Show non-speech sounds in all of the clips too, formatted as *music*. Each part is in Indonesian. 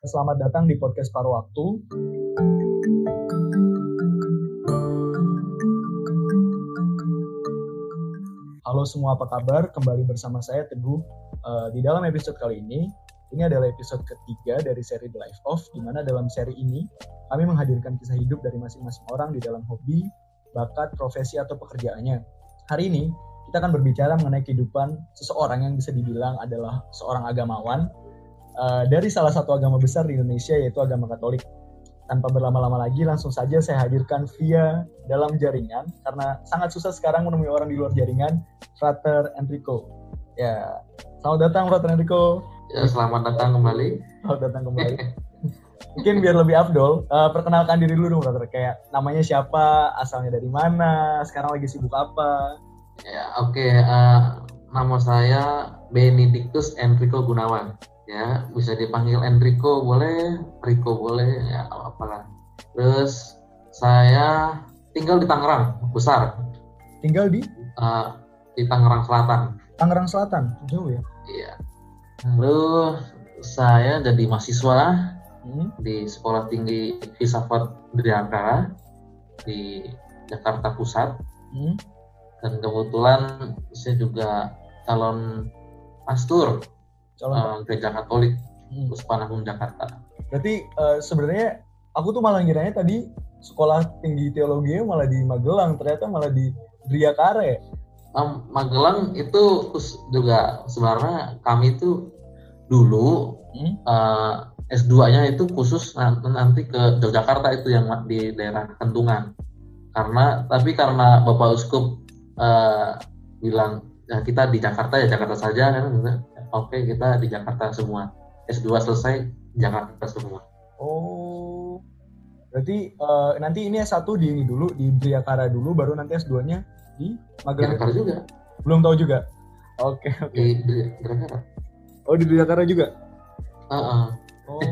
Selamat datang di podcast Paruh Waktu. Halo semua, apa kabar? Kembali bersama saya Teguh. Uh, di dalam episode kali ini, ini adalah episode ketiga dari seri The Life Of, di mana dalam seri ini kami menghadirkan kisah hidup dari masing-masing orang di dalam hobi, bakat, profesi, atau pekerjaannya. Hari ini, kita akan berbicara mengenai kehidupan seseorang yang bisa dibilang adalah seorang agamawan uh, dari salah satu agama besar di Indonesia, yaitu agama Katolik tanpa berlama-lama lagi langsung saja saya hadirkan via dalam jaringan karena sangat susah sekarang menemui orang di luar jaringan Frater Enrico. Ya, selamat datang Frater Enrico. Ya, selamat datang kembali. Selamat datang kembali. *laughs* Mungkin biar lebih afdol, uh, perkenalkan diri dulu dong Frater. Kayak namanya siapa, asalnya dari mana, sekarang lagi sibuk apa? Ya, oke. Okay. Uh, eh, nama saya Benedictus Enrico Gunawan ya bisa dipanggil Enrico boleh Rico boleh ya apalah. Terus saya tinggal di Tangerang besar. Tinggal di? Uh, di Tangerang Selatan. Tangerang Selatan jauh ya? Iya. Lalu saya jadi mahasiswa hmm. di Sekolah Tinggi Filsafat Driakara di Jakarta Pusat. Hmm. dan kebetulan saya juga calon pastor calon uh, gereja Katolik hmm. Agung Jakarta. Berarti uh, sebenarnya aku tuh malah ngiranya tadi sekolah tinggi teologi malah di Magelang, ternyata malah di Driakare. Um, Magelang itu juga sebenarnya kami itu dulu hmm? uh, eh, S2-nya itu khusus nanti ke Yogyakarta itu yang di daerah Kentungan. Karena tapi karena Bapak Uskup uh, bilang ya kita di Jakarta ya Jakarta saja kan oke okay, kita di Jakarta semua. S2 selesai Jakarta semua. Oh. Berarti uh, nanti ini S1 di ini dulu di Briakara dulu baru nanti S2 nya di Magelang. Briakara juga. Belum tahu juga? Oke okay, oke. Okay. di Briakara. Oh di Briakara juga? Uh -uh. oh.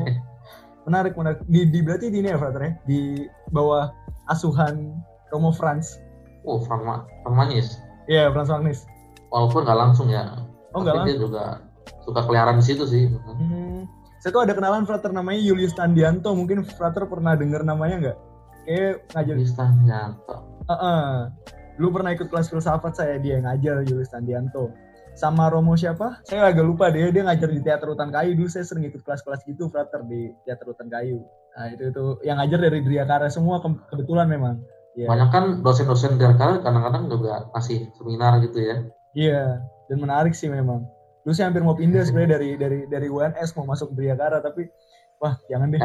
Menarik menarik. Di, di berarti di ini ya Frater ya? Di bawah asuhan Romo Franz oh Franz Magnis iya yeah, Franz Magnis walaupun nggak langsung ya oh nggak langsung dia juga suka keliaran di situ sih. Hmm. Saya tuh ada kenalan frater namanya Julius Tandianto. Mungkin frater pernah dengar namanya nggak? Kayak ngajar. Julius Tandianto. Uh -uh. Lu pernah ikut kelas filsafat saya dia yang ngajar Julius Tandianto. Sama Romo siapa? Saya agak lupa deh. Dia ngajar di teater Hutan Kayu dulu. Saya sering ikut kelas-kelas gitu frater di teater Hutan Kayu. Nah itu itu yang ngajar dari Driakara semua ke kebetulan memang. Ya. Banyak kan dosen-dosen Driakara kadang-kadang juga kasih seminar gitu ya. Iya, dan menarik sih memang Dulu saya hampir mau pindah sebenarnya dari dari dari UNS mau masuk Briagara tapi wah jangan deh. *laughs*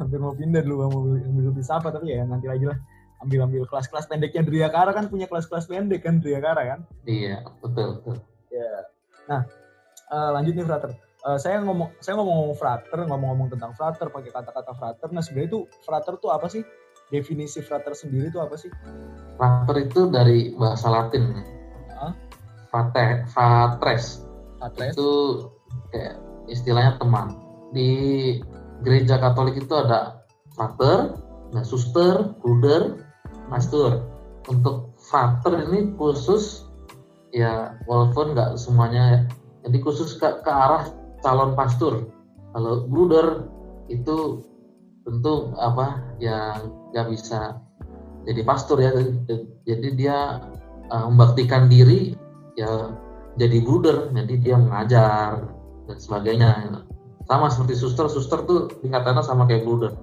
Hampir mau pindah dulu mau ambil apa tapi ya nanti lagi lah. Ambil ambil kelas-kelas pendeknya Driakara kan punya kelas-kelas pendek kan Driakara kan? Iya betul betul. Ya nah uh, lanjut nih frater. Uh, saya ngomong saya ngomong-ngomong frater ngomong-ngomong tentang frater pakai kata-kata frater. Nah sebenarnya itu frater tuh apa sih? Definisi frater sendiri itu apa sih? Frater itu dari bahasa Latin Fate, fatres. Fatres. Itu kayak istilahnya teman. Di gereja Katolik itu ada frater, nah suster, bruder, master. Untuk frater ini khusus ya walaupun nggak semuanya ya. Jadi khusus ke, ke arah calon pastor. Kalau bruder itu tentu apa yang nggak bisa jadi pastor ya. Jadi dia uh, membaktikan diri ya jadi bruder jadi dia mengajar dan sebagainya. Sama seperti suster suster tuh tingkatannya sama kayak bruder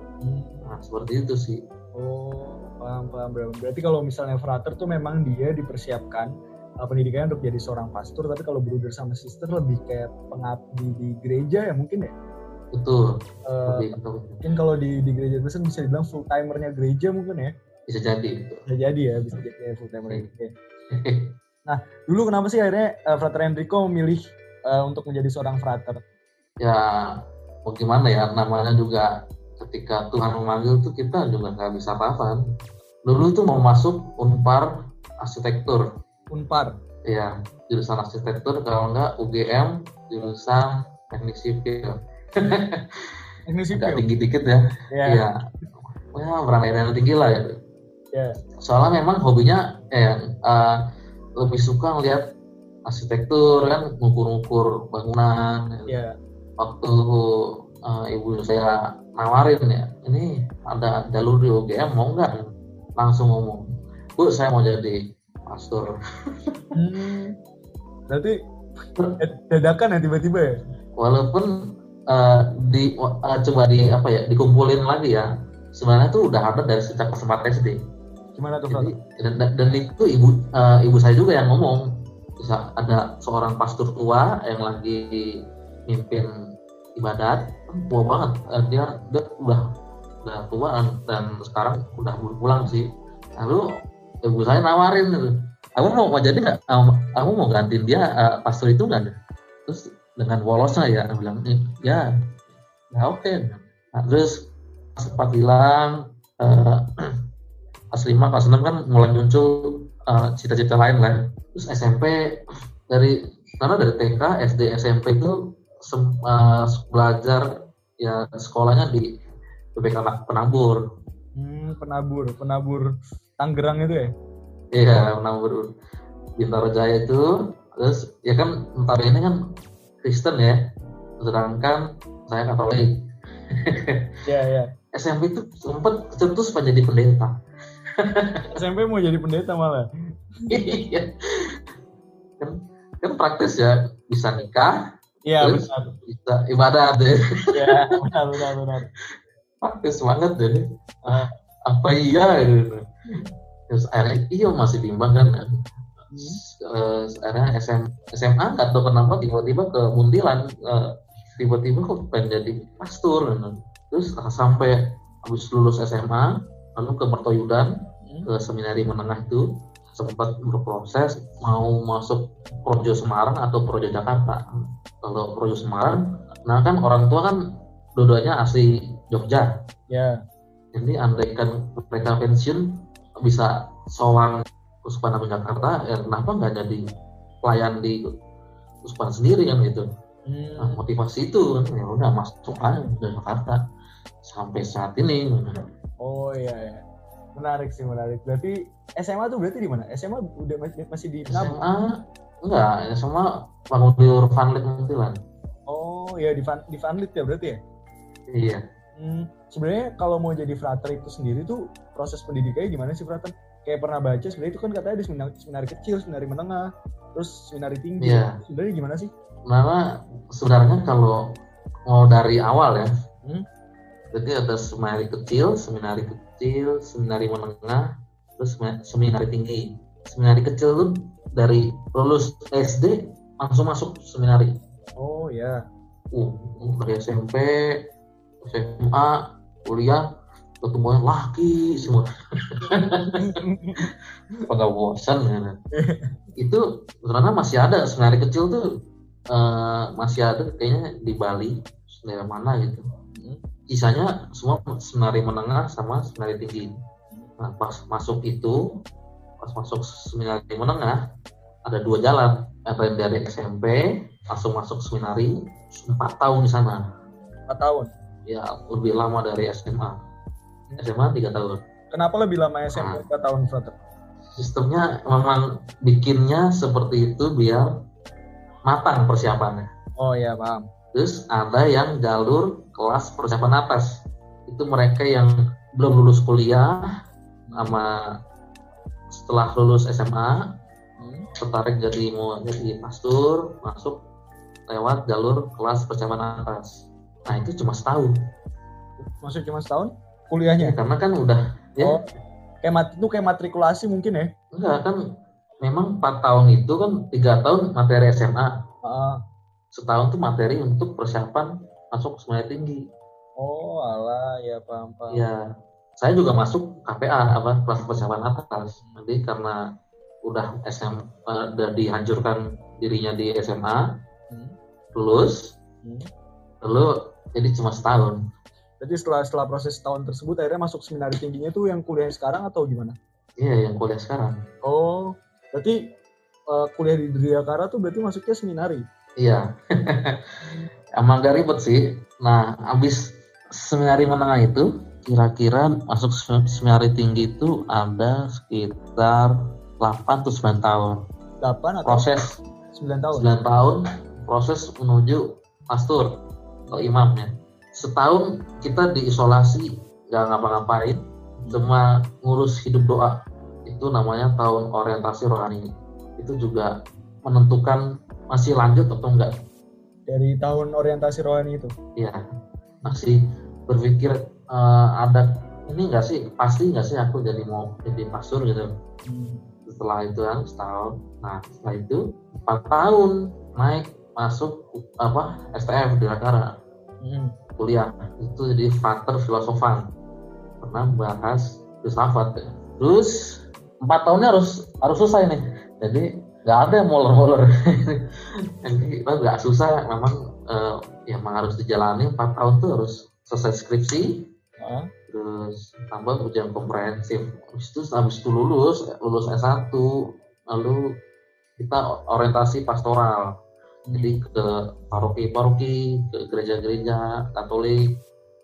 nah seperti itu sih. Oh paham paham berarti kalau misalnya frater tuh memang dia dipersiapkan uh, pendidikannya untuk jadi seorang pastor tapi kalau bruder sama sister lebih kayak pengabdi di gereja ya mungkin ya? Betul, uh, mungkin kalau di di gereja Kristen bisa dibilang full timernya gereja mungkin ya? Bisa jadi betul. bisa jadi ya bisa jadi full timernya gereja *laughs* Nah, dulu kenapa sih akhirnya uh, Frater Enrico memilih uh, untuk menjadi seorang frater? Ya, mau gimana ya, namanya juga ketika Tuhan memanggil tuh kita juga nggak bisa apa Dulu tuh mau masuk Unpar Arsitektur. Unpar? Iya, jurusan arsitektur, kalau enggak UGM, jurusan teknik sipil. *laughs* teknik sipil? Agak tinggi dikit ya. Iya. Ya, ya berani tinggi lah ya. Yeah. Soalnya memang hobinya eh, uh, lebih suka ngeliat arsitektur kan ngukur-ngukur bangunan. Yeah. waktu uh, ibu saya nawarin ya ini ada jalur di UGM mau nggak? Langsung ngomong bu saya mau jadi pastor. Hmm, berarti *laughs* dadakan ya tiba-tiba ya? Walaupun uh, di uh, coba di apa ya dikumpulin lagi ya sebenarnya tuh udah ada dari sejak kelas SD gimana tuh Jadi, dan, dan itu ibu uh, ibu saya juga yang ngomong. Bisa ada seorang pastor tua yang lagi mimpin ibadat tua banget. Uh, dia dia udah udah tua dan sekarang udah pulang sih. Lalu ibu saya nawarin gitu aku mau mau jadi nggak? Aku mau gantiin dia uh, pastor itu nggak? Terus dengan wolosnya ya aku bilang ya ya oke. Okay. nah, terus sempat bilang uh, *clears throat* kelas 5 kelas 6 kan mulai muncul uh, cita-cita lain lah terus SMP dari karena dari TK SD SMP itu sem, uh, belajar ya sekolahnya di BPK Penabur. Hmm, Penabur Penabur Tanggerang itu ya? Iya Penabur Bintaro Jaya itu. Terus ya kan ntar ini kan Kristen ya. Sedangkan saya Katolik. Iya, iya. *laughs* SMP itu sempat cetus pengen jadi pendeta SMP mau jadi pendeta malah. iya. kan, kan praktis ya bisa nikah. Iya benar. Bisa ibadah deh. Iya benar benar benar. Praktis banget deh. Uh, apa iya gitu. Terus akhirnya iya masih bimbang kan. Hmm. Uh, akhirnya SM, SMA nggak tahu kenapa tiba-tiba ke Muntilan uh, tiba-tiba kok pengen jadi pastor gitu. terus sampai habis lulus SMA lalu ke Mertoyudan. Ke seminari menengah itu sempat berproses mau masuk Projo Semarang atau Projo Jakarta. Kalau Projo Semarang, nah kan orang tua kan dua-duanya asli Jogja. Ya. Yeah. Jadi andaikan mereka pensiun bisa sowan Uspan Agung Jakarta, ya kenapa nggak jadi pelayan di Uspan sendiri kan gitu. Hmm. Nah, motivasi itu kan ya udah masuk aja ke Jakarta sampai saat ini. Oh iya, iya. Menarik sih, menarik. Berarti SMA tuh berarti di mana? SMA udah masih, masih di SMA enggak, SMA bangun di Vanlit Muntilan. Oh iya di Van, di Vanlit ya berarti ya? Iya. Hmm, sebenarnya kalau mau jadi frater itu sendiri tuh proses pendidikannya gimana sih frater? Kayak pernah baca sebenarnya itu kan katanya ada seminar, seminari kecil, seminari menengah, terus seminari tinggi. Iya. Sebenarnya gimana sih? Nah, sebenarnya kalau mau dari awal ya, hmm? Jadi ada seminari kecil, seminari kecil, seminari menengah, terus seminari tinggi. Seminari kecil tuh dari lulus SD langsung masuk seminari. Oh ya. Uh, dari SMP, SMA, kuliah, ketemuan laki semua. *laughs* Pada bosan ya. Itu sebenarnya masih ada seminari kecil tuh uh, masih ada kayaknya di Bali, daerah mana gitu sisanya semua senari menengah sama senari tinggi. Nah pas masuk itu pas masuk seminari menengah ada dua jalan. Ada yang dari SMP langsung masuk seminari empat tahun di sana. Empat tahun? Ya lebih lama dari SMA SMA tiga tahun. Kenapa lebih lama SMA nah, empat tahun Frater? sistemnya memang bikinnya seperti itu biar matang persiapannya. Oh ya paham Terus ada yang jalur kelas persiapan atas. Itu mereka yang belum lulus kuliah sama setelah lulus SMA tertarik jadi mau jadi pastor masuk lewat jalur kelas persiapan atas. Nah itu cuma setahun. Masuk cuma setahun kuliahnya? Ya, karena kan udah ya. Oh, kayak mat itu kayak matrikulasi mungkin ya? Enggak kan memang 4 tahun itu kan tiga tahun materi SMA. Uh setahun tuh materi untuk persiapan masuk semuanya tinggi. Oh, alah, ya paham paham. Ya, saya juga masuk KPA apa kelas persiapan atas. Nanti karena udah SM uh, udah dihancurkan dirinya di SMA, hmm. lulus, hmm. lalu jadi cuma setahun. Jadi setelah setelah proses setahun tersebut akhirnya masuk seminar tingginya tuh yang kuliah sekarang atau gimana? Iya, yang kuliah sekarang. Oh, berarti uh, kuliah di Driakara tuh berarti masuknya seminari? Iya. *laughs* Emang gak ribet sih. Nah, abis seminari menengah itu, kira-kira masuk seminari tinggi itu ada sekitar 8 atau 9 tahun. 8 atau? Proses 9 tahun 9 tahun proses menuju pastor atau imamnya setahun kita diisolasi nggak ngapa-ngapain cuma ngurus hidup doa itu namanya tahun orientasi rohani itu juga menentukan masih lanjut atau enggak? Dari tahun orientasi rohani itu? Iya. Masih berpikir uh, ada ini enggak sih? Pasti enggak sih aku jadi mau jadi pastor gitu? Hmm. setelah itu kan setahun. Nah setelah itu empat tahun naik masuk apa STF di Jakarta hmm. kuliah. Itu jadi frater filosofan. Pernah bahas filsafat. Terus empat tahunnya harus harus selesai nih. Jadi nggak ada yang molor-molor. *laughs* Jadi kita nggak susah. Memang uh, ya memang harus dijalani. Empat tahun tuh harus selesai skripsi. Uh. terus tambah ujian komprehensif. Habis itu habis itu lulus lulus S1 lalu kita orientasi pastoral. Jadi ke paroki-paroki ke gereja-gereja Katolik.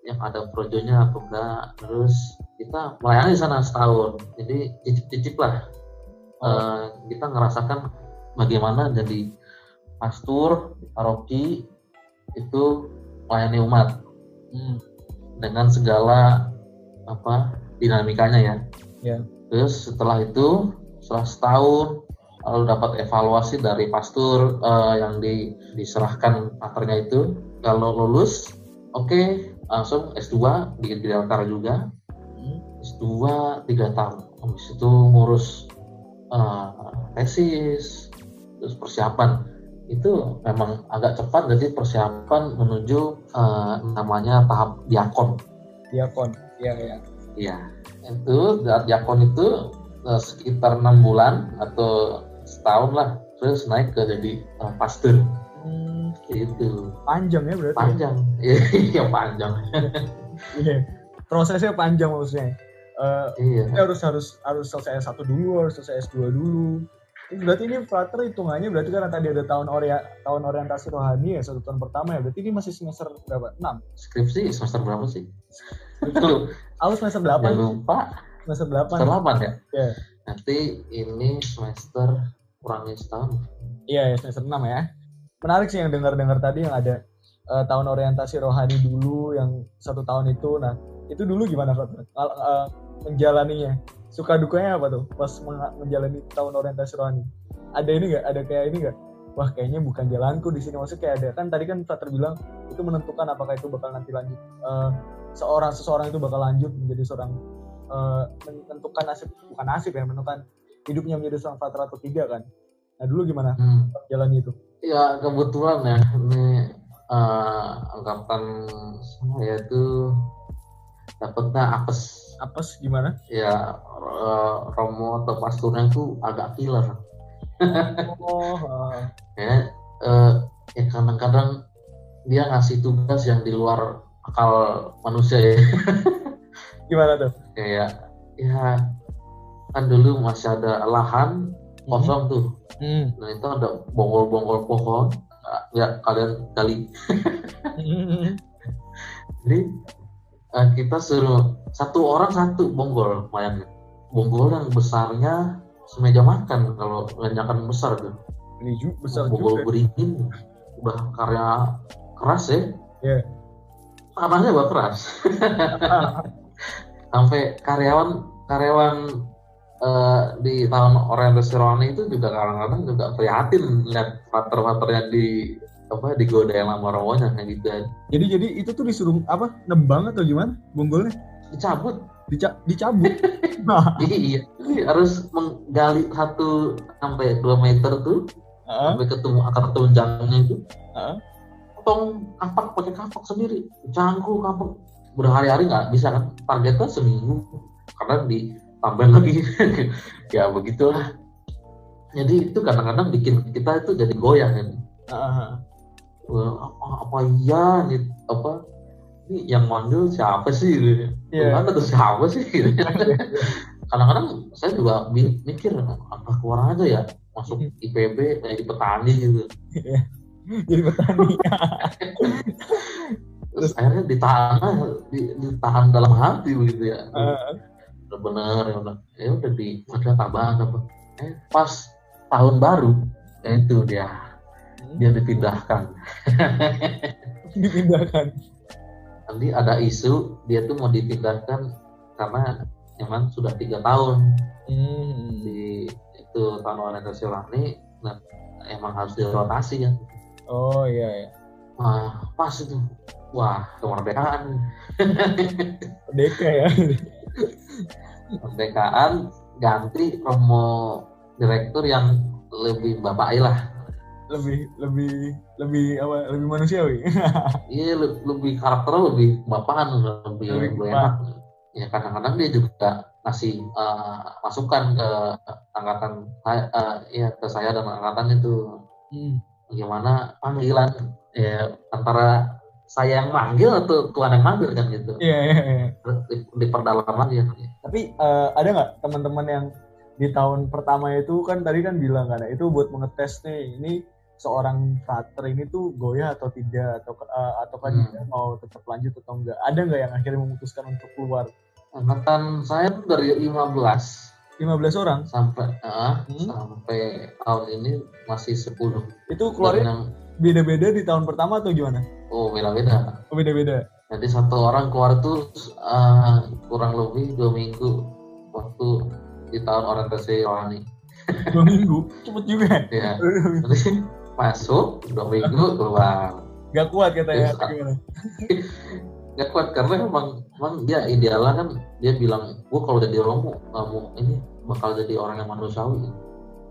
Yang ada projonya atau enggak. Terus kita melayani di sana setahun. Jadi cicip-cicip lah. Uh, kita ngerasakan bagaimana jadi pastor paroki itu melayani umat hmm. dengan segala apa dinamikanya ya yeah. terus setelah itu setelah setahun lalu dapat evaluasi dari pastor uh, yang di, diserahkan paternya itu kalau lulus oke okay, langsung S2 di Deltar juga hmm. S2 tiga tahun habis itu ngurus uh, tesis terus persiapan. Itu memang agak cepat jadi persiapan menuju uh, namanya tahap diakon? Diakon iya iya. Iya. Itu diakon itu uh, sekitar enam bulan atau setahun lah. Terus naik ke jadi uh, pastor itu panjang ya berarti panjang. *laughs* Iya panjang. Iya. Prosesnya panjang maksudnya uh, iya. harus harus harus selesai S1 dulu harus selesai S2 dulu berarti ini Flutter hitungannya berarti karena tadi ada tahun oria, tahun orientasi rohani ya satu tahun pertama ya berarti ini masih semester berapa? 6? Skripsi semester berapa sih? Itu aku semester 8 Jangan lupa semester 8 semester 8 ya? Yeah. Nanti ini semester kurangnya setahun Iya ya semester 6 ya menarik sih yang dengar-dengar tadi yang ada uh, tahun orientasi rohani dulu yang satu tahun itu nah itu dulu gimana Pak? Uh, menjalaninya. Suka dukanya apa tuh pas menjalani tahun orientasi rohani? Ada ini nggak? Ada kayak ini nggak? Wah kayaknya bukan jalanku di sini. Maksudnya kayak ada kan tadi kan Frater bilang itu menentukan apakah itu bakal nanti lanjut uh, seorang seseorang itu bakal lanjut menjadi seorang uh, menentukan nasib bukan nasib ya menentukan hidupnya menjadi seorang Frater atau tidak kan? Nah dulu gimana hmm. jalan itu? Ya kebetulan ya ini uh, angkatan saya itu dapetnya apes. Apes gimana? Ya uh, Romo atau pasturnya itu agak killer. Oh. *laughs* ya, uh, ya kadang-kadang dia ngasih tugas yang di luar akal manusia ya. *laughs* Gimana tuh? Kayak ya kan dulu masih ada lahan kosong hmm. tuh hmm. nah itu ada bonggol-bonggol pohon ya kalian kali hmm. *laughs* jadi uh, kita suruh satu orang satu bonggol lumayan. Bonggol yang besarnya semeja makan kalau lenyakan besar tuh. Ini juga besar bonggol juga. beringin. Udah karya keras ya. Yeah. tanahnya udah keras. *laughs* Sampai karyawan karyawan uh, di tahun orientasi rohani itu juga kadang-kadang juga prihatin lihat pater-pater yang di apa digodain sama romonya kayak gitu jadi jadi itu tuh disuruh apa nebang atau gimana bonggolnya? Dicabut. Dica dicabut? *laughs* Nah. iya. Harus menggali satu sampai dua meter tuh uh-huh. sampai ketemu akar tunjangnya itu. Uh-huh. potong kapak pakai kapak sendiri. Cangkul kapak. Berhari-hari nggak bisa kan? Targetnya seminggu. Karena di tambahin lagi. *laughs* Ya begitulah. Jadi itu kadang-kadang bikin kita itu jadi goyang kan. Uh, apa, apa iya nih apa ini yang manggil siapa sih gitu. Yeah. Tuh siapa sih gitu. *laughs* kadang-kadang saya juga mikir apa keluar aja ya masuk. IPB jadi petani gitu iya. *laughs* jadi petani *laughs* terus akhirnya ditahan ditahan dalam hati begitu ya uh benar ya udah ya udah di ada tambahan apa eh pas tahun baru itu dia. Dia dipindahkan. *laughs* Dipindahkan. Nanti ada isu dia tuh mau dipindahkan karena emang sudah tiga tahun hmm. di itu tahun orientasi ini nah emang harus dirotasi kan. Oh iya iya. Wah pas itu. Wah kemerdekaan. *laughs* Merdeka ya. *laughs* Kemerdekaan ganti promo direktur yang lebih bapak lah lebih lebih lebih apa lebih manusiawi. *laughs* Iya lebih karakter lebih bapakan lebih, lebih, lebih enak. Ya kadang-kadang dia juga ngasih uh, masukan ke angkatan uh, ya ke saya dan angkatan itu. Hmm. bagaimana panggilan ya antara saya yang manggil atau tuan yang manggil kan gitu. Iya iya, iya. Di, diperdalam aja tapi uh, ada nggak teman-teman yang di tahun pertama itu kan tadi kan bilang kan itu buat mengetes nih ini seorang frater ini tuh goyah atau tidak? Atau uh, atau kan hmm. dia mau tetap lanjut atau enggak? Ada nggak yang akhirnya memutuskan untuk keluar? Angkatan saya tuh dari 15 15 orang? Sampai uh, hmm? sampai tahun ini masih 10 itu keluarnya yang... beda-beda di tahun pertama atau gimana? Oh beda-beda. Oh beda-beda. Jadi satu orang keluar tuh uh, kurang lebih dua minggu waktu di tahun orientasi rohani. Dua minggu? Cepet juga. Ya masuk dua minggu keluar. Gak kuat katanya gimana? *laughs* Gak kuat karena emang emang dia idealnya kan dia bilang gua kalau jadi romo kamu ini bakal jadi orang yang manusiawi.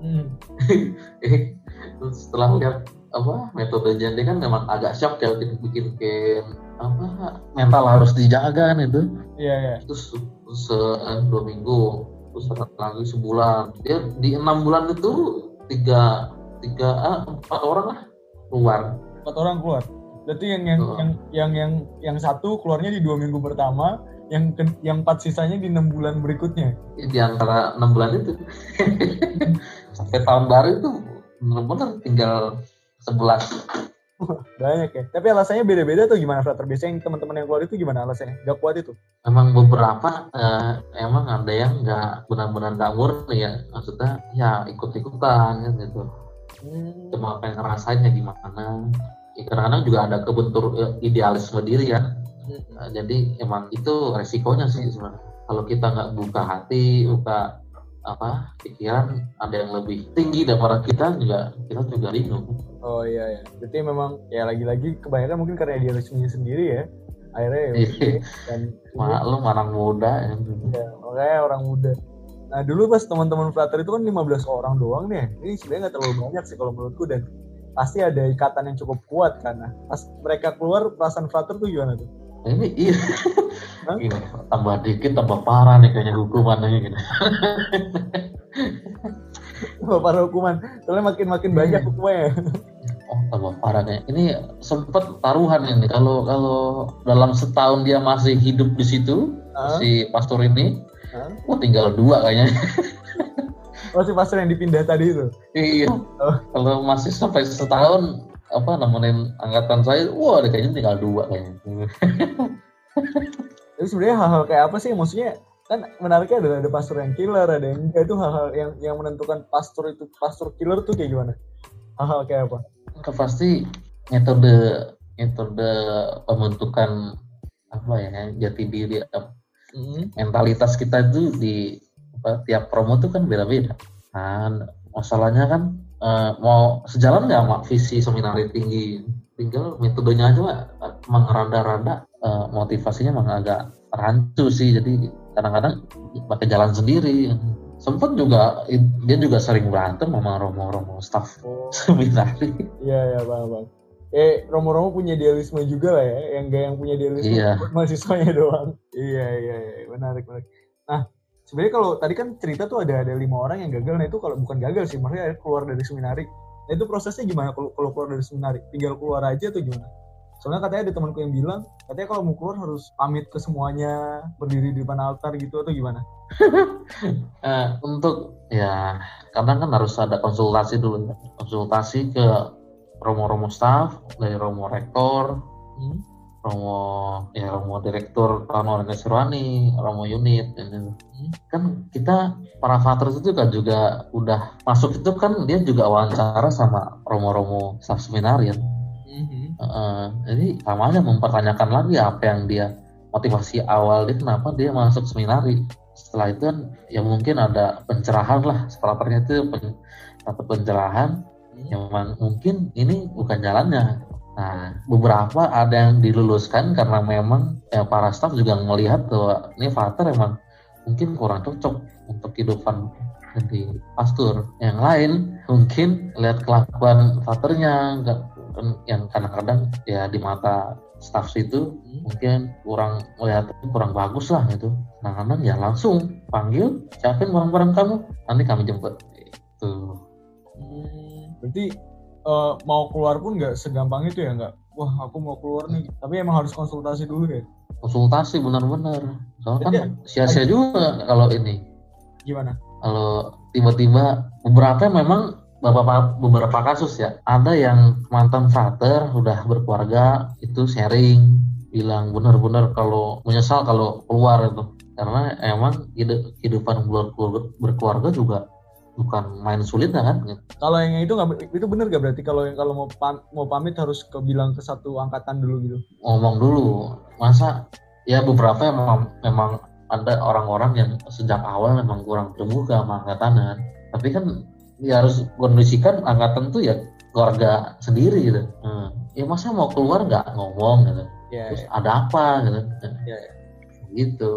Hmm. *laughs* setelah lihat apa metode jande kan memang agak shock ya bikin bikin apa mental harus dijaga kan itu. Iya iya. Terus se dua minggu terus lagi sebulan. Dia di enam bulan itu tiga tiga ah, empat orang lah keluar. Empat orang keluar. Berarti yang yang, oh. yang yang yang yang satu keluarnya di dua minggu pertama yang yang empat sisanya di enam bulan berikutnya. Di antara enam bulan itu. *laughs* Sampai tahun baru itu benar-benar tinggal sebelas. Banyak ya. Tapi alasannya beda-beda tuh gimana Frater biasanya yang teman-teman yang keluar itu gimana alasannya? Gak kuat itu? Emang beberapa uh, emang ada yang nggak benar-benar nggak murni ya. Maksudnya ya ikut-ikutan gitu hmm. cuma pengen ngerasainnya gimana ya, kadang-kadang juga ada kebentur eh, idealisme diri kan hmm. nah, jadi emang itu resikonya sih sebenarnya kalau kita nggak buka hati buka apa pikiran ada yang lebih tinggi daripada kita juga kita juga bingung oh iya ya berarti memang ya lagi-lagi kebanyakan mungkin karena idealismenya sendiri ya akhirnya ya iya. dan maklum orang muda ya. ya makanya orang muda Nah dulu pas teman-teman Flutter itu kan 15 orang doang nih. Ini sebenarnya nggak terlalu banyak sih kalau menurutku dan pasti ada ikatan yang cukup kuat karena pas mereka keluar perasaan Flutter tuh gimana tuh? Ini iya. Ini tambah dikit tambah parah nih kayaknya hukumannya gini. tambah parah hukuman. Soalnya makin makin hmm. banyak hukumannya. Oh tambah parah nih. Ini sempat taruhan ini kalau kalau dalam setahun dia masih hidup di situ huh? si pastor ini Oh tinggal dua kayaknya. Oh si pastor yang dipindah tadi itu? Iya. Oh. Kalau masih sampai setahun apa nemenin angkatan saya, wah kayaknya tinggal dua kayaknya. *laughs* Jadi sebenarnya hal-hal kayak apa sih? Maksudnya kan menariknya adalah ada pastor yang killer, ada yang itu hal-hal yang yang menentukan pastor itu pastor killer tuh kayak gimana? Hal-hal kayak apa? Itu pasti metode metode pembentukan apa ya jati diri hmm. mentalitas kita itu di apa, tiap promo tuh kan beda-beda. Kan masalahnya kan uh, mau sejalan nggak sama visi seminari tinggi? Tinggal metodenya aja emang rada-rada uh, motivasinya emang agak rancu sih. Jadi kadang-kadang pakai jalan sendiri. Sempat juga dia juga sering berantem sama romo-romo staff oh. *laughs* seminari iya iya bang bang eh Romo-Romo punya idealisme juga lah ya yang gak yang punya idealisme iya. mahasiswanya doang. *laughs* Iya iya iya menarik menarik. Nah sebenarnya kalau tadi kan cerita tuh ada ada lima orang yang gagal. Nah itu kalau bukan gagal sih maksudnya keluar dari seminari. Nah itu prosesnya gimana kalau kalau keluar dari seminari? Tinggal keluar aja atau gimana? Soalnya katanya ada temanku yang bilang katanya kalau mau keluar harus pamit ke semuanya berdiri di depan altar gitu atau gimana? *laughs* Eh, untuk ya kadang kan harus ada konsultasi dulu konsultasi ke romo-romo staff dari romo rektor hmm. Romo ya Romo direktur tahun organisasi rohani Romo unit ini hmm. kan kita para fathers itu kan juga udah masuk itu kan dia juga wawancara sama Romo-Romo staff seminarian hmm. uh, jadi sama aja mempertanyakan lagi apa yang dia motivasi awal dia kenapa dia masuk seminari setelah itu kan ya mungkin ada pencerahan lah setelah itu pen, dapat pencerahan yang mungkin ini bukan jalannya Nah, beberapa ada yang diluluskan karena memang ya, para staff juga melihat bahwa ini Father emang mungkin kurang cocok untuk kehidupan di pastor. Yang lain mungkin lihat kelakuan Fathernya yang kadang-kadang ya di mata staff situ mungkin kurang melihat kurang bagus lah gitu. Nah, kadang ya langsung panggil siapin barang-barang kamu nanti kami jemput. Itu. Berarti uh, mau keluar pun nggak segampang itu ya nggak wah aku mau keluar nih. Tapi emang harus konsultasi dulu ya? Konsultasi benar-benar. Soalnya kan ya, sia-sia juga kalau ini. Gimana? Kalau tiba-tiba beberapa memang beberapa beberapa kasus ya. Ada yang mantan frater udah berkeluarga itu sharing bilang benar-benar kalau menyesal kalau keluar itu. Karena emang kehidupan berkeluarga juga bukan main sulit kan? Kalau yang itu nggak itu bener gak berarti kalau yang kalau mau pam, mau pamit harus ke bilang ke satu angkatan dulu gitu? Ngomong dulu. Masa? Ya beberapa memang memang ada orang-orang yang sejak awal memang kurang terbuka sama angkatanan. Tapi kan ya harus kondisikan angkatan tuh ya keluarga sendiri gitu. Hmm. ya masa mau keluar nggak ngomong gitu? Yeah, terus yeah. ada apa gitu? Yeah, yeah. gitu.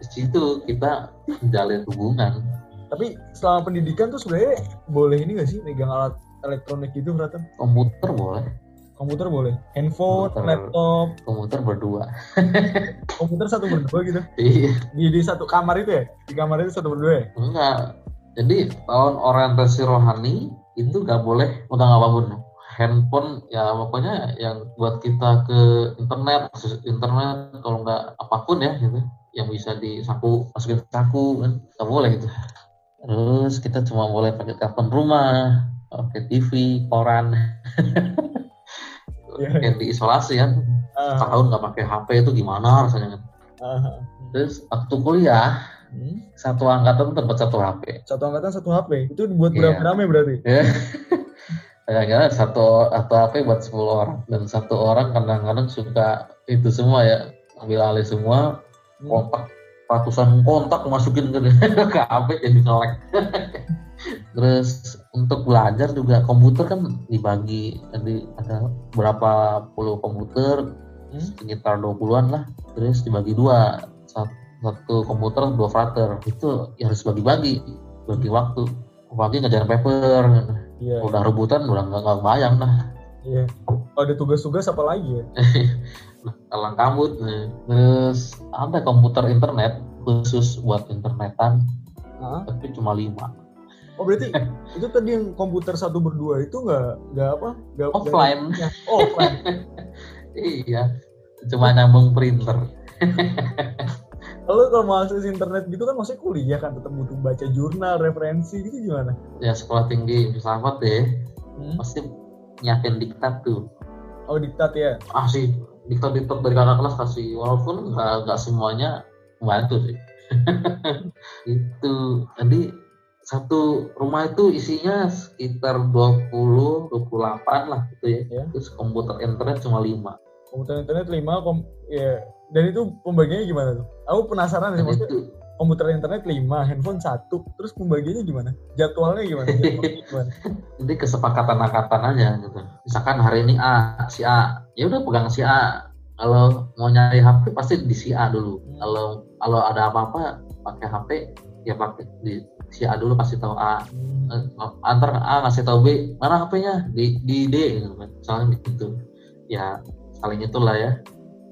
Di situ kita menjalin hubungan tapi selama pendidikan tuh sebenarnya boleh ini gak sih megang alat elektronik gitu berarti? Komputer boleh. Komputer boleh. Handphone, komputer, laptop. Komputer berdua. *laughs* komputer satu berdua gitu? Iya. Di, di satu kamar itu ya? Di kamar itu satu berdua ya? Enggak. Jadi tahun orientasi rohani itu gak boleh nggak apa pun. Handphone ya pokoknya yang buat kita ke internet, internet kalau nggak apa pun ya gitu yang bisa disaku masukin saku kan nggak boleh gitu terus kita cuma boleh pakai telepon rumah pakai TV koran yeah. yang diisolasi kan uh. tahun nggak pakai HP itu gimana rasanya uh. terus waktu kuliah hmm? satu angkatan tempat satu HP satu angkatan satu HP itu buat berapa yeah. rame berarti *laughs* yeah. Ya, satu atau HP buat 10 orang dan satu orang kadang-kadang suka itu semua ya ambil alih semua hmm. Ratusan kontak masukin ke, *laughs* ke HP jadi ngelek *laughs* terus untuk belajar juga komputer kan dibagi jadi ada berapa puluh komputer hmm? sekitar 20-an lah. Terus dibagi dua satu, satu komputer dua frater. Itu ya harus bagi-bagi bagi waktu. Pagi ngejar paper. Yeah. udah rebutan udah nggak nggak bayang dah. Iya. Ada tugas-tugas apa lagi ya *laughs* kalang kabut nih. terus ada komputer internet khusus buat internetan huh? tapi cuma lima oh berarti *laughs* itu tadi yang komputer satu berdua itu nggak nggak apa nggak offline gak, oh, offline *laughs* iya cuma nyambung printer *laughs* Lalu kalau mau akses internet gitu kan maksudnya kuliah kan tetap butuh baca jurnal, referensi gitu gimana? Ya sekolah tinggi filsafat deh, hmm? pasti nyiapin diktat tuh. Oh diktat ya? Ah sih, diktat-diktat dari kakak kelas kasih walaupun nggak nggak semuanya membantu sih *laughs* itu jadi satu rumah itu isinya sekitar 20 28 lah gitu ya. ya. Terus komputer internet cuma 5. Komputer internet 5 kom ya dan itu pembagiannya gimana tuh? Aku penasaran sih maksudnya itu, komputer internet 5, handphone 1, terus pembagiannya gimana? Jadwalnya gimana? *laughs* Jadwalnya gimana? Jadi kesepakatan angkatan aja gitu. Misalkan hari ini A, si A, ya udah pegang si A. Kalau mau nyari HP pasti di si A dulu. Hmm. Kalau kalau ada apa-apa pakai HP ya pakai di si A dulu pasti tahu A. Hmm. Antar A ngasih tahu B, mana HP-nya? Di di D gitu kan. Soalnya gitu. Ya saling itulah ya.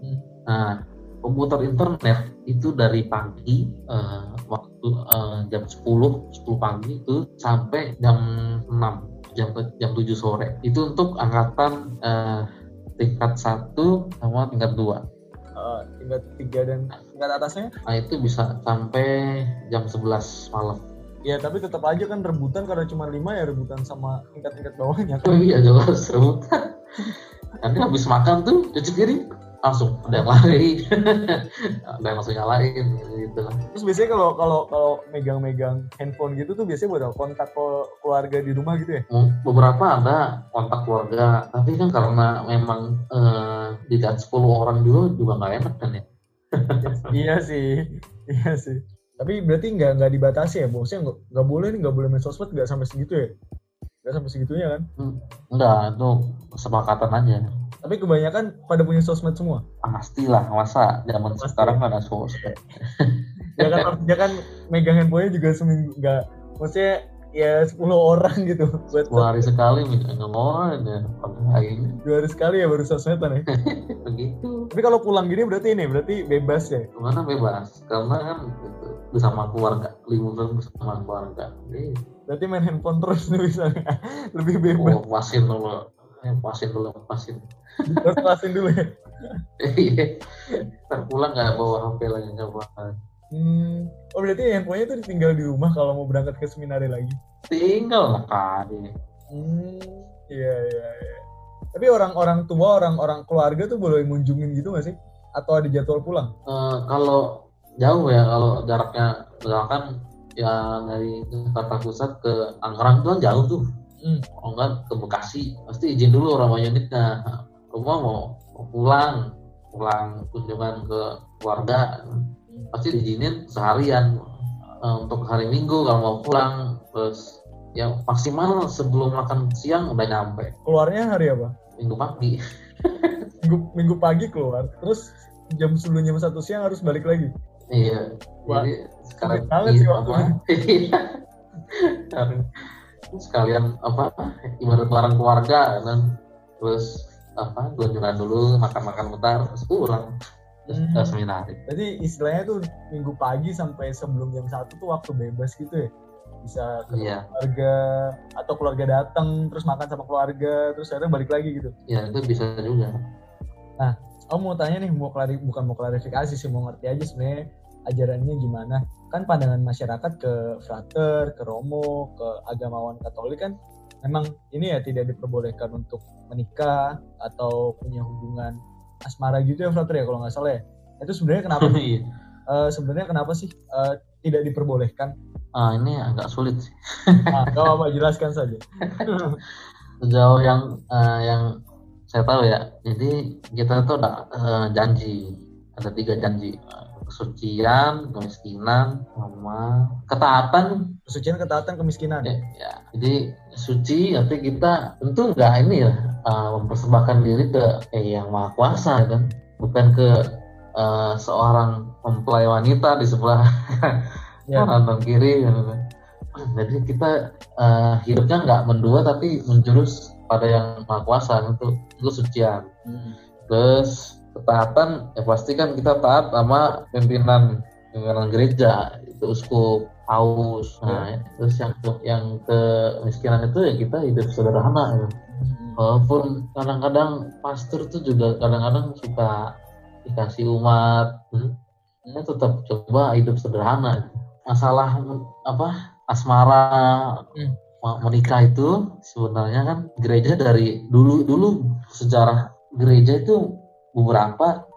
Hmm. Nah, komputer internet itu dari pagi uh, waktu uh, jam 10 10 pagi itu sampai jam 6 jam jam 7 sore itu untuk angkatan uh, tingkat 1 sama tingkat 2 uh, tingkat 3 dan tingkat atasnya nah itu bisa sampai jam 11 malam Ya tapi tetap aja kan rebutan karena cuma lima ya rebutan sama tingkat-tingkat bawahnya kan. Oh iya jelas rebutan. Nanti habis makan tuh cuci piring langsung ada yang lari. *laughs* Ada yang langsung nyalain gitu. Terus biasanya kalau kalau kalau megang-megang handphone gitu tuh biasanya buat kontak keluarga di rumah gitu ya? Beberapa ada kontak keluarga. Tapi kan karena memang eh, dilihat 10 orang dulu juga nggak enak kan ya? *laughs* Iya sih iya sih. Tapi berarti nggak nggak dibatasi ya? Bosnya nggak boleh nih nggak boleh main sosmed nggak sampai segitu ya nggak sampai segitunya kan? Hmm, enggak itu kesepakatan aja. Tapi kebanyakan pada punya sosmed semua? Pastilah masa zaman Pasti. sekarang ada sosmed. *laughs* Ya kan ya kan megang handphonenya juga seminggu nggak. Maksudnya ya 10 orang gitu. Buat dua hari sekali megang orang ya dua hari sekali ya baru sosmedan ya. *laughs* Begitu. Tapi kalau pulang gini berarti ini berarti bebas ya? Mana bebas? Karena kan gitu, bersama keluarga. Liburan bersama keluarga. Jadi, berarti main handphone terus nih misalnya *laughs* lebih bebas. Oh, pasin dulu. Eh, pasin dulu pasin terus pasin dulu ya? *laughs* Iya. Pulang nggak bawa HP lagi nggak bawa Hmm. Oh berarti handphonenya tuh tinggal di rumah kalau mau berangkat ke seminari lagi? Tinggal lah kali. Hmm, iya iya iya. Tapi orang-orang tua, orang-orang keluarga tuh boleh ngunjungin gitu gak sih? Atau ada jadwal pulang? Uh, kalau jauh ya, kalau jaraknya misalkan ya dari Jakarta Pusat ke Tangerang itu kan jauh tuh hmm. kalau enggak ke Bekasi pasti izin dulu orang unitnya rumah mau, mau pulang pulang kunjungan ke keluarga pasti diizinin seharian. Uh, untuk hari Minggu kalau mau pulang terus ya maksimal sebelum makan siang udah nyampe. Keluarnya hari apa? Minggu pagi. *laughs* Minggu, minggu pagi keluar terus jam sebelum jam satu siang harus balik lagi? Iya Wah, jadi sekarang sih apa *laughs* iya. sekalian apa ibarat barang keluarga dan terus apa kunjungan dulu makan-makan bentar terus pulang hmm. uh, seminari. Jadi istilahnya tuh minggu pagi sampai sebelum jam satu tuh waktu bebas gitu ya? Bisa ke yeah. keluarga atau keluarga datang terus makan sama keluarga terus akhirnya balik lagi gitu? Iya itu bisa juga. Nah, aku mau tanya nih mau klari bukan mau klarifikasi sih mau ngerti aja sebenarnya ajarannya gimana? Kan pandangan masyarakat ke frater, ke romo, ke agamawan Katolik kan memang ini ya tidak diperbolehkan untuk menikah atau punya hubungan asmara gitu ya Frater ya kalau nggak salah ya. Itu sebenarnya kenapa *laughs* sih? Uh, sebenarnya kenapa sih uh, tidak diperbolehkan? Ah ini agak sulit sih. Nah, kalau apa jelaskan saja. *laughs* Sejauh yang uh, yang saya tahu ya jadi kita tuh ada uh, janji ada tiga janji kesucian, kemiskinan, sama ketaatan. Kesucian, ketaatan, kemiskinan. Ya, ya. Jadi suci arti kita tentu nggak ini ya uh, mempersembahkan diri ke eh, yang maha kuasa kan, bukan ke uh, seorang mempelai wanita di sebelah ya. kanan kiri gitu kan. Jadi kita uh, hidupnya nggak mendua tapi menjurus pada yang maha kuasa itu itu sucian. Hmm. Terus ketaatan ya pasti kan kita taat sama pimpinan pimpinan gereja itu uskup paus nah ya. terus yang yang kemiskinan itu ya kita hidup sederhana ya. Hmm. walaupun kadang-kadang pastor tuh juga kadang-kadang suka dikasih umat hmm, ya tetap coba hidup sederhana masalah apa asmara hmm. menikah itu sebenarnya kan gereja dari dulu dulu sejarah gereja itu beberapa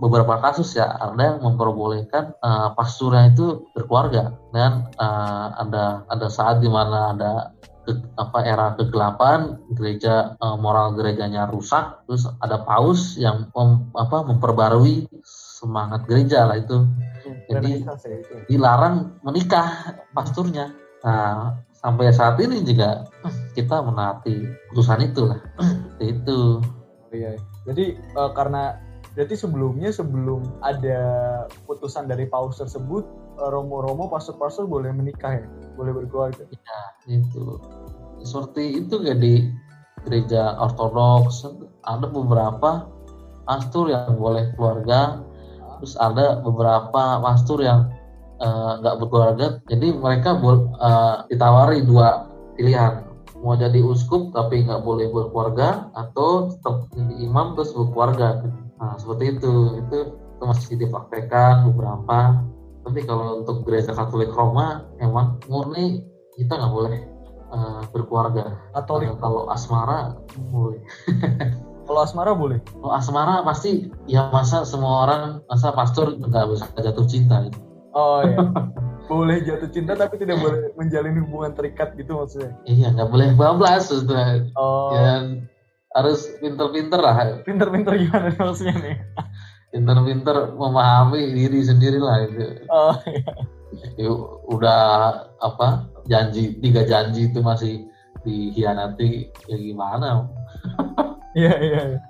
beberapa kasus ya ada yang memperbolehkan uh, pasturnya itu berkeluarga dan uh, ada ada saat di mana ada ke, apa era kegelapan gereja uh, moral gerejanya rusak terus ada paus yang mem, apa memperbarui semangat gereja lah itu. Hmm, jadi dilarang menikah pasturnya. Nah sampai saat ini juga kita menaati putusan itu lah itu. Iya jadi uh, karena berarti sebelumnya sebelum ada putusan dari paus tersebut uh, romo-romo pastor-pastor boleh menikah ya, boleh berkeluarga. Iya, itu. Seperti itu ya di gereja ortodoks. Ada beberapa pastor yang boleh keluarga, terus ada beberapa pastor yang eh, nggak uh, berkeluarga, jadi mereka uh, ditawari dua pilihan mau jadi uskup tapi nggak boleh berkeluarga atau tetap jadi imam terus berkeluarga nah seperti itu itu, itu masih dipraktekkan beberapa tapi kalau untuk gereja Katolik Roma emang murni kita nggak boleh uh, berkeluarga Katolik uh, kalau asmara boleh *laughs* Kalau asmara boleh? Kalau asmara pasti ya masa semua orang masa pastor nggak bisa jatuh cinta gitu. Oh iya. *laughs* boleh jatuh cinta tapi tidak boleh menjalin hubungan terikat gitu maksudnya. Iya, nggak boleh bablas sudah. Oh. Ya, harus pinter-pinter lah. Pinter-pinter gimana maksudnya nih? Pinter-pinter memahami diri sendiri lah itu. Oh iya. Ya, udah apa janji tiga janji itu masih dikhianati ya gimana? *laughs* Iya iya. iya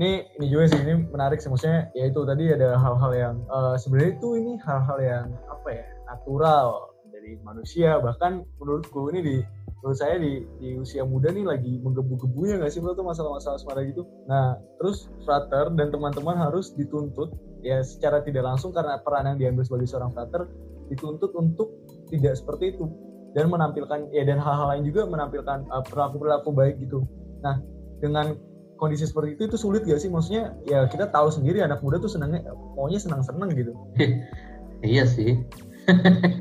ini ini juga sih ini menarik sih maksudnya ya itu tadi ada hal-hal yang uh, sebenarnya itu ini hal-hal yang apa ya natural dari manusia. Bahkan menurutku ini di menurut saya di, di usia muda nih lagi menggebu-gebunya nggak sih menurut tuh masalah-masalah asmara gitu? Nah terus frater dan teman-teman harus dituntut ya secara tidak langsung karena peran yang diambil sebagai seorang frater dituntut untuk tidak seperti itu. Dan menampilkan ya dan hal-hal lain juga menampilkan uh, perilaku-perilaku baik gitu. Nah dengan kondisi seperti itu itu sulit gak sih? Maksudnya ya kita tahu sendiri anak muda tuh senangnya maunya senang senang gitu. *laughs* Iya sih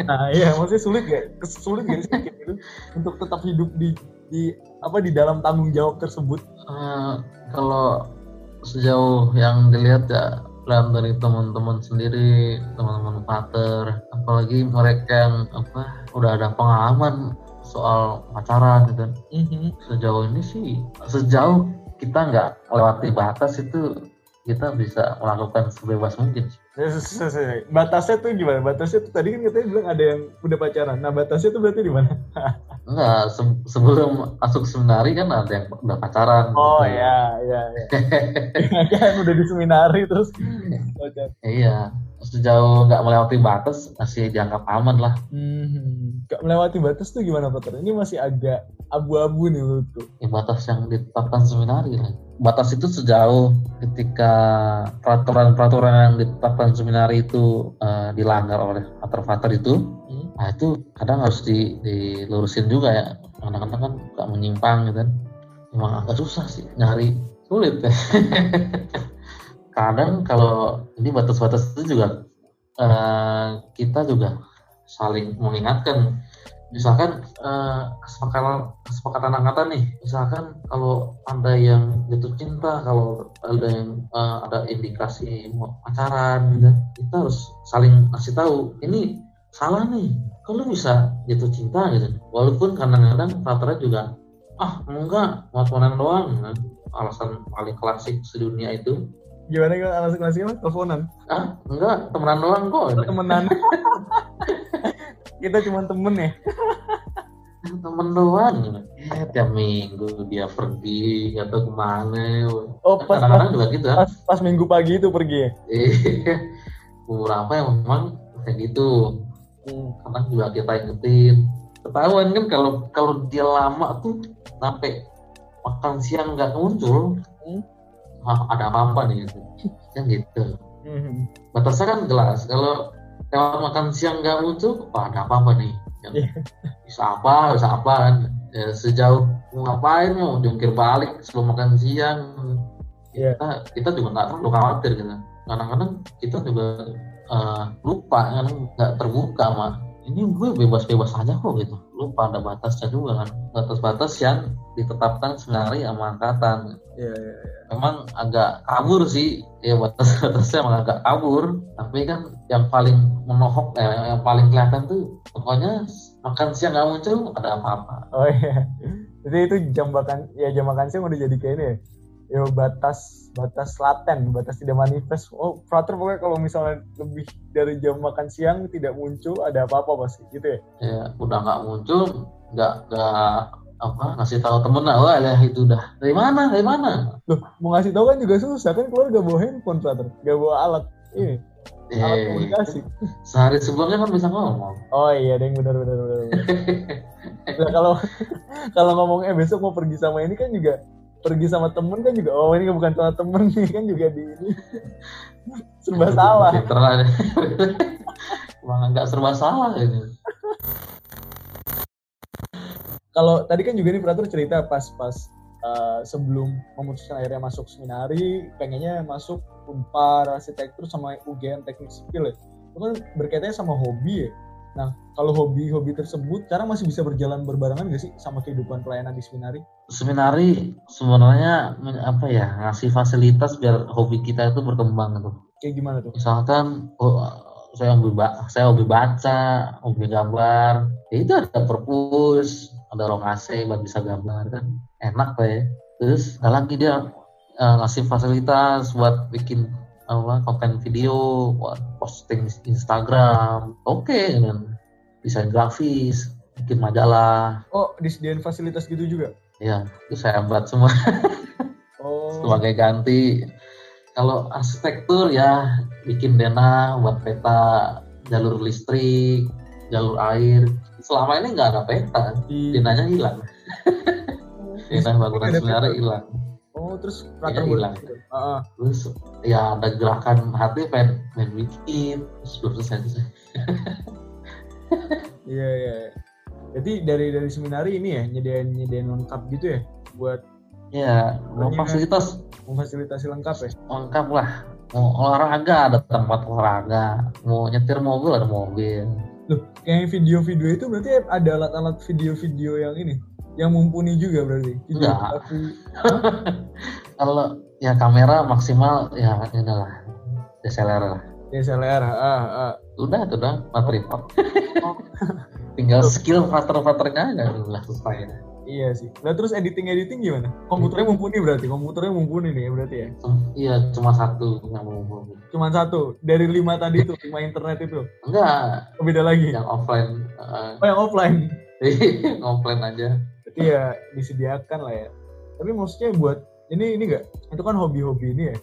nah iya maksudnya sulit gak sulit gak sih gitu untuk tetap hidup di di apa di dalam tanggung jawab tersebut uh, kalau sejauh yang dilihat ya lihat dari teman-teman sendiri teman-teman pater apalagi mereka yang apa udah ada pengalaman soal pacaran gitu mm -hmm. sejauh ini sih sejauh kita nggak melewati batas itu kita bisa melakukan sebebas mungkin. *laughs* Batasnya tuh gimana? Batasnya tuh tadi kan katanya bilang ada yang udah pacaran. Nah batasnya tuh berarti di mana? *laughs* Enggak, se sebelum masuk seminari kan ada yang udah pacaran. Oh gitu. iya, iya, iya. *laughs* kan udah di seminari terus Iya, sejauh nggak melewati batas masih dianggap aman lah. Hmm, nggak melewati batas tuh gimana Pak? Ini masih agak abu-abu nih menurutku. Ya, batas yang ditetapkan seminari lah. Batas itu sejauh ketika peraturan-peraturan yang ditetapkan seminari itu uh, dilanggar oleh pater-pater itu, hmm. nah itu kadang harus di, dilurusin juga ya. Kadang-kadang kan gak menyimpang gitu kan. Emang agak susah sih nyari sulit ya. *laughs* kadang kalau ini batas-batas itu juga uh, kita juga saling mengingatkan. Misalkan uh, kesepakatan kesepakatan angkatan nih misalkan kalau ada yang jatuh cinta kalau ada yang uh, ada indikasi mau pacaran gitu kita harus saling kasih tahu ini salah nih kalau bisa jatuh cinta? Gitu. Walaupun kadang-kadang partnernya juga ah enggak mau doang. Alasan paling klasik sedunia itu gimana kan alasan klasiknya teleponan? Ah enggak temenan doang kok. Temenan. *laughs* Kita cuma temen ya? *laughs* Temen doang. Eh, tiap minggu dia pergi atau ke mana. Oh pas kadang-kadang juga gitu pas, pas minggu pagi itu pergi ya? Iya. Beberapa yang memang kayak gitu. Hmm. kadang juga kita ingetin. Ketahuan kan kalau kalau dia lama tuh sampai makan siang nggak muncul hmm. Ah, ada apa apa nih gitu. Kan gitu. Hmm. batasnya kan jelas kalau lewat makan siang nggak muncul oh, ada apa apa nih? Yang yeah. bisa apa bisa apa kan ya, sejauh ngapain mau jungkir balik sebelum makan siang. Yeah. kita kita juga nggak terlalu khawatir gitu. Kadang-kadang kita juga uh, lupa kadang nggak terbuka mah ini gue bebas-bebas aja kok gitu. Lupa ada batasnya juga kan. Batas-batas yang ditetapkan senari sama angkatan. Yeah, yeah, yeah. memang agak kabur sih. Ya batas-batasnya emang agak kabur. Tapi kan yang paling menohok eh, yang paling kelihatan tuh pokoknya makan siang nggak muncul ada apa-apa. Oh iya. Jadi itu jam makan ya jam makan siang udah jadi kayak ini ya ya batas batas laten batas tidak manifest. Oh frater pokoknya kalau misalnya lebih dari jam makan siang tidak muncul ada apa-apa pasti gitu ya? Ya udah nggak muncul nggak nggak apa ngasih tahu temen lah wah ya itu udah. Dari mana dari mana? Loh mau ngasih tahu kan juga susah kan keluar gak bawa handphone frater gak bawa alat ini eh, alat komunikasi. sehari sebelumnya kan bisa ngomong. Oh iya deh benar benar benar, nah, *laughs* kalau *laughs* kalau ngomongnya besok mau pergi sama ini kan juga pergi sama temen kan juga oh ini bukan sama temen nih kan juga di ini. Serba salah. Emang nggak serba salah ini. Kalau tadi kan juga nih peratur cerita pas-pas uh, sebelum memutuskan akhirnya masuk seminari pengennya masuk unpar arsitektur sama UGM teknik sipil ya. Itu kan berkaitannya sama hobi ya. Nah kalau hobi-hobi tersebut sekarang masih bisa berjalan berbarengan gak sih sama kehidupan pelayanan di seminari seminari sebenarnya apa ya ngasih fasilitas biar hobi kita itu berkembang tuh. Kayak gimana tuh? Misalkan oh, saya hobi saya hobi baca, hobi gambar, ya itu ada perpus, ada ruang AC buat bisa gambar kan, enak lah ya. Terus ada lagi dia uh, ngasih fasilitas buat bikin apa konten video, buat posting Instagram, oke okay, desain grafis, bikin majalah. Oh, disediain fasilitas gitu juga? Iya, itu saya buat semua. *laughs* oh. Sebagai ganti kalau arsitektur ya bikin dena buat peta jalur listrik, jalur air. Selama ini nggak ada peta, di... denanya hilang. *laughs* dena bangunan sebenarnya hilang. Oh, terus prater hilang. Uh -uh. Terus ya ada gerakan hati pengen, pengen bikin, terus selesai. Iya, iya iya. Jadi dari dari seminari ini ya nyediain nyediain lengkap gitu ya buat Ya, mau fasilitas memfasilitasi lengkap ya? Lengkap lah. Mau olahraga ada tempat olahraga. Mau nyetir mobil ada mobil. Loh, kayak video-video itu berarti ada alat-alat video-video yang ini, yang mumpuni juga berarti. Video Enggak. *laughs* Kalau ya kamera maksimal ya ini lah DSLR lah. DSLR, ah, ah. Udah, udah, materi. Oh. *laughs* Tinggal skill frater-fraternya aja udah selesai. Iya sih. Nah terus editing editing gimana? Komputernya mumpuni berarti. Komputernya mumpuni nih berarti ya. Iya cuma satu yang mumpuni. Cuma satu dari lima tadi itu lima internet itu. Enggak. Oh, beda lagi. Yang offline. Uh, oh yang offline. *laughs* offline aja. Iya disediakan lah ya. Tapi maksudnya buat ini ini enggak? Itu kan hobi-hobi ini ya.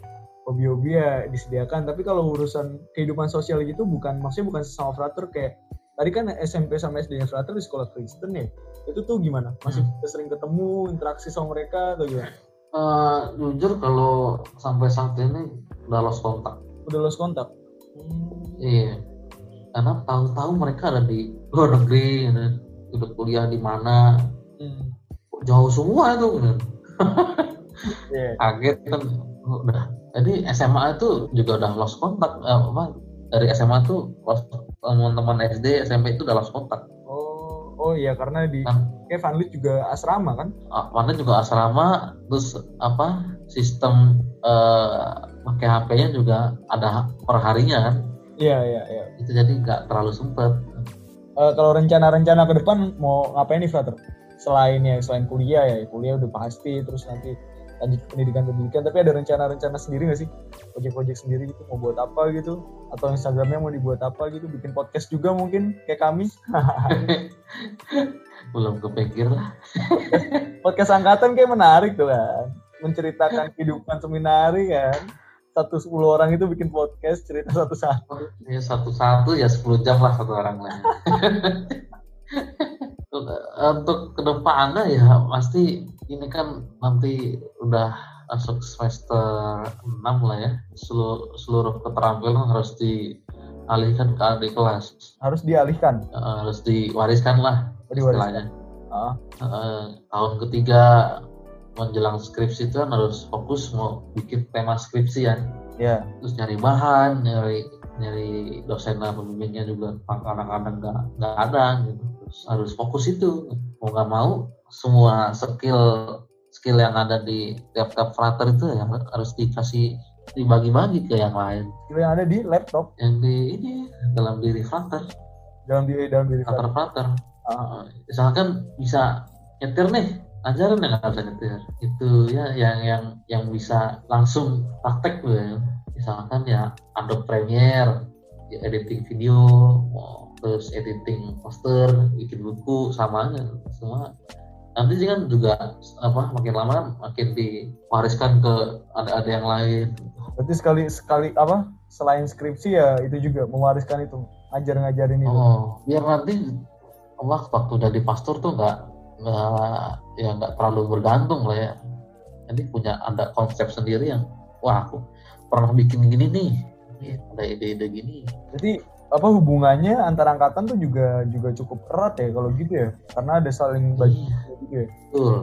Hobi-hobi ya disediakan. Tapi kalau urusan kehidupan sosial gitu bukan maksudnya bukan sesama frater kayak tadi kan SMP sama SD frater di sekolah Kristen ya itu tuh gimana masih hmm. sering ketemu interaksi sama mereka atau gimana uh, jujur kalau sampai saat ini udah lost kontak udah lost kontak hmm. iya karena tahu-tahu mereka ada di luar negeri gitu. udah kuliah di mana hmm. jauh semua itu kan *laughs* yeah. kaget kan udah jadi SMA itu juga udah lost kontak eh, apa dari SMA tuh lost teman-teman SD SMP itu udah lost kontak Oh iya karena di kan. kayak Vanlit juga asrama kan? Ah, Vanlit juga asrama terus apa sistem uh, pakai HP-nya juga ada perharinya kan? Iya iya iya. Itu jadi nggak terlalu sempet. Uh, kalau rencana-rencana ke depan mau ngapain nih Frater? Selain ya selain kuliah ya kuliah udah pasti terus nanti lanjut pendidikan-pendidikan tapi ada rencana-rencana sendiri nggak sih? Project-project sendiri gitu mau buat apa gitu? Atau Instagramnya mau dibuat apa gitu? Bikin podcast juga mungkin kayak kami. *laughs* Belum kepikir lah. *laughs* Podcast angkatan kayak menarik tuh kan. Menceritakan kehidupan seminari kan. Satu sepuluh orang itu bikin podcast cerita satu-satu. Ya satu-satu ya sepuluh jam lah satu orang lah. *laughs* Untuk ke depannya ya pasti ini kan nanti udah masuk semester 6 lah ya. Seluruh, seluruh keterampilan harus dialihkan ke adik kelas. Harus dialihkan? Uh, harus diwariskan lah istilahnya. Uh. Uh, tahun ketiga menjelang skripsi itu kan harus fokus mau bikin tema skripsi kan. Yeah. terus nyari bahan nyari nyari dosen dan pembimbingnya juga kadang-kadang nggak nggak ada gitu. Terus harus fokus itu mau nggak mau semua skill skill yang ada di tiap-tiap frater itu yang harus dikasih dibagi-bagi ke yang lain. Skill yang ada di laptop. Yang di ini dalam diri frater dalam diri dalam diri frater frater uh, misalkan bisa nyetir nih ajaran yang nggak bisa nyetir. Itu ya yang yang yang bisa langsung praktek tuh ya. Misalkan ya Adobe Premiere ya editing video terus editing poster bikin buku sama aja semua. Nanti sih kan juga apa makin lama makin diwariskan ke ada-ada yang lain. Berarti sekali sekali apa selain skripsi ya itu juga mewariskan itu ngajar ngajarin itu. Oh biar nanti waktu waktu jadi pastor tuh nggak nggak ya nggak terlalu bergantung lah ya. Jadi punya ada konsep sendiri yang wah aku pernah bikin gini nih. Ada ide-ide gini. Jadi apa hubungannya antara angkatan tuh juga juga cukup erat ya kalau gitu ya karena ada saling bagi iya. gitu ya betul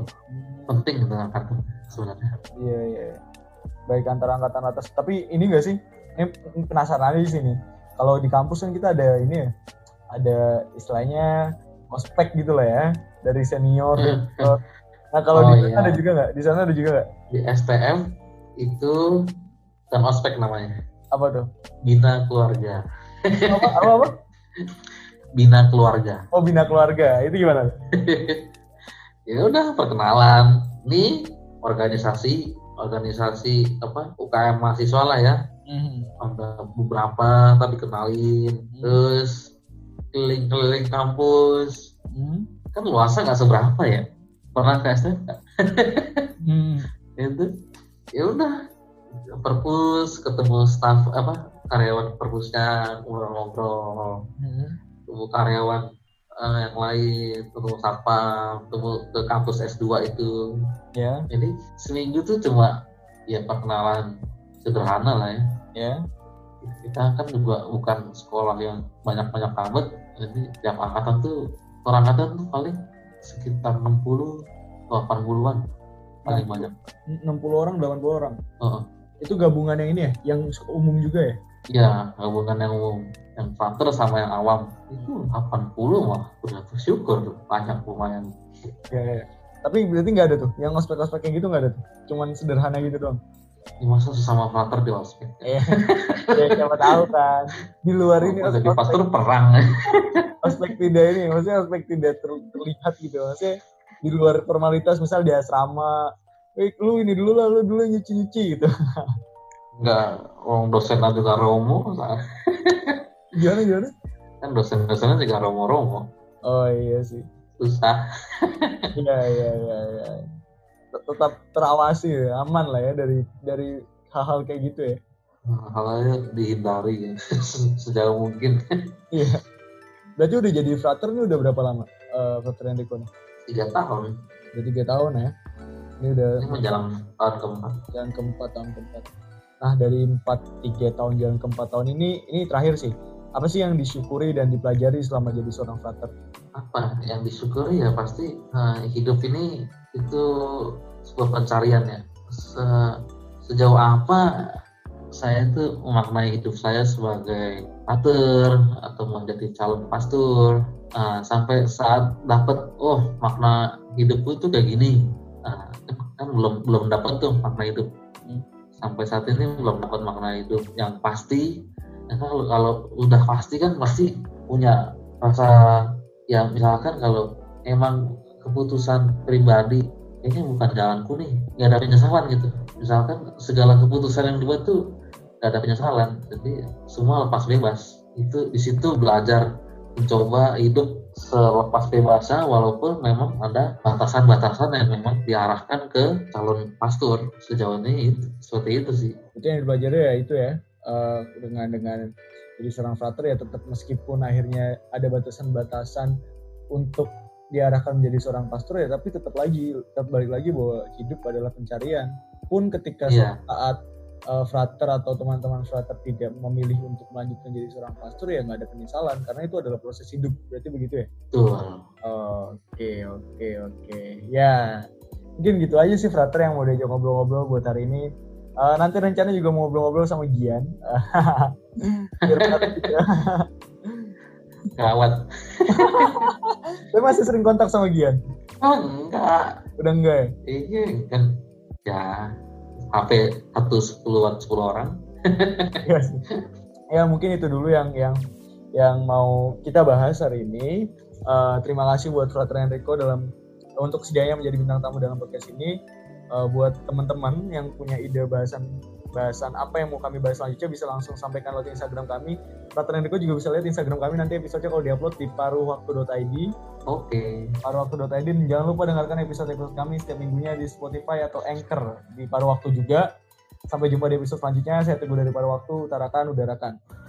penting itu angkatan sebenarnya iya iya baik antara angkatan atas tapi ini gak sih ini penasaran aja di sini kalau di kampus kan kita ada ini ya ada istilahnya ospek gitu lah ya dari senior ke Nah kalau oh, di sana iya. ada juga nggak? Di sana ada juga nggak? Di STM itu dan ospek namanya. Apa tuh? Bina keluarga. Apa, apa apa? Bina keluarga. Oh bina keluarga, itu gimana? *laughs* ya udah perkenalan. Nih organisasi organisasi apa UKM mahasiswa lah ya. Mm-hmm. Ada beberapa tapi kenalin. Mm-hmm. Terus keliling-keliling kampus. Mm-hmm. Kan luasnya nggak seberapa ya. Pernah ke STM mm-hmm. *laughs* Itu ya udah perpus ketemu staff apa karyawan perpusnya ngobrol-ngobrol hmm. ketemu karyawan uh, yang lain ketemu satpam ketemu ke kampus S2 itu ya yeah. jadi seminggu tuh cuma ya perkenalan sederhana lah ya ya yeah. kita kan juga bukan sekolah yang banyak-banyak kamet jadi tiap angkatan tuh orang angkatan tuh paling sekitar 60 80-an paling banyak 60 orang 80 orang uh -uh. itu gabungan yang ini ya yang umum juga ya Iya, gabungan yang umum. Yang fronter sama yang awam itu 80 mah udah bersyukur tuh banyak lumayan. Ya, ya. Tapi berarti nggak ada tuh, yang ospek-ospek kayak gitu nggak ada tuh, cuman sederhana gitu doang. Ya, masa sesama fronter di ospek? Iya, ya, siapa tahu kan. Di luar ini ospek, jadi pastor perang. ospek tidak ini, maksudnya ospek tidak ter, terlihat gitu, maksudnya di luar formalitas, misal di asrama, eh, lu ini dulu lah, lu dulu nyuci-nyuci gitu. Enggak, orang dosen juga romo. *laughs* gimana gimana? Kan dosen-dosennya juga romo-romo. Oh iya sih. Susah. *laughs* Iya iya iya iya. Tetap terawasi ya, aman lah ya dari dari hal-hal kayak gitu ya. Hal-halnya dihindari ya, *laughs* sejauh mungkin. Iya. Berarti udah jadi frater nih udah berapa lama? Uh, frater Enrico nih? Tiga tahun. Udah tiga tahun ya? Ini udah. Ini menjelang tahun keempat. Jalan keempat tahun keempat. Nah dari empat tiga tahun jalan ke empat tahun. Ini ini terakhir sih. Apa sih yang disyukuri dan dipelajari selama jadi seorang frater? Apa yang disyukuri? Ya pasti nah, hidup ini itu sebuah pencarian ya. Se sejauh apa saya itu memaknai hidup saya sebagai pater atau menjadi calon pastor nah, sampai saat dapat oh makna hidupku itu kayak gini. Nah, kan belum belum dapat tuh makna hidup sampai saat ini belum dapat makna hidup yang pasti ya kalau, kalau udah pasti kan pasti punya rasa ya misalkan kalau emang keputusan pribadi ini bukan jalanku nih nggak ada penyesalan gitu. Misalkan segala keputusan yang dibuat tuh nggak ada penyesalan. Jadi semua lepas bebas. Itu di situ belajar mencoba hidup selepas bebasnya walaupun memang ada batasan-batasan yang memang diarahkan ke calon pastor. Sejauh ini itu, seperti itu sih. Itu yang dipelajari ya itu ya. Uh, dengan dengan jadi seorang frater ya tetap meskipun akhirnya ada batasan-batasan untuk diarahkan menjadi seorang pastor ya tapi tetap lagi tetap balik lagi bahwa hidup adalah pencarian. Pun ketika yeah. saat uh, frater atau teman-teman frater tidak memilih untuk melanjutkan jadi seorang pastor ya nggak ada penyesalan karena itu adalah proses hidup berarti begitu ya oke oke oke ya mungkin gitu aja sih frater yang mau diajak ngobrol-ngobrol buat hari ini uh, nanti rencana juga mau ngobrol-ngobrol sama Gian *laughs* Gawat. Tapi masih sering kontak sama Gian? Oh, enggak. Udah enggak ya? Iya, kan. Ya, HP satu sepuluh sepuluh orang. *laughs* Iya ya mungkin itu dulu yang yang yang mau kita bahas hari ini. Uh, terima kasih buat Frater Enrico dalam untuk sedianya menjadi bintang tamu dalam podcast ini. Uh, buat teman-teman yang punya ide bahasan bahasan apa yang mau kami bahas selanjutnya bisa langsung sampaikan lewat Instagram kami. Frater Enrico juga bisa lihat Instagram kami nanti episode kalau diupload di paruhwaktu.id. Oke. Okay. Paruhwaktu.id dan jangan lupa dengarkan episode-episode kami setiap minggunya di Spotify atau Anchor di Paruh Waktu juga. Sampai jumpa di episode selanjutnya. Saya Teguh dari Paruh Waktu. Utarakan, udarakan.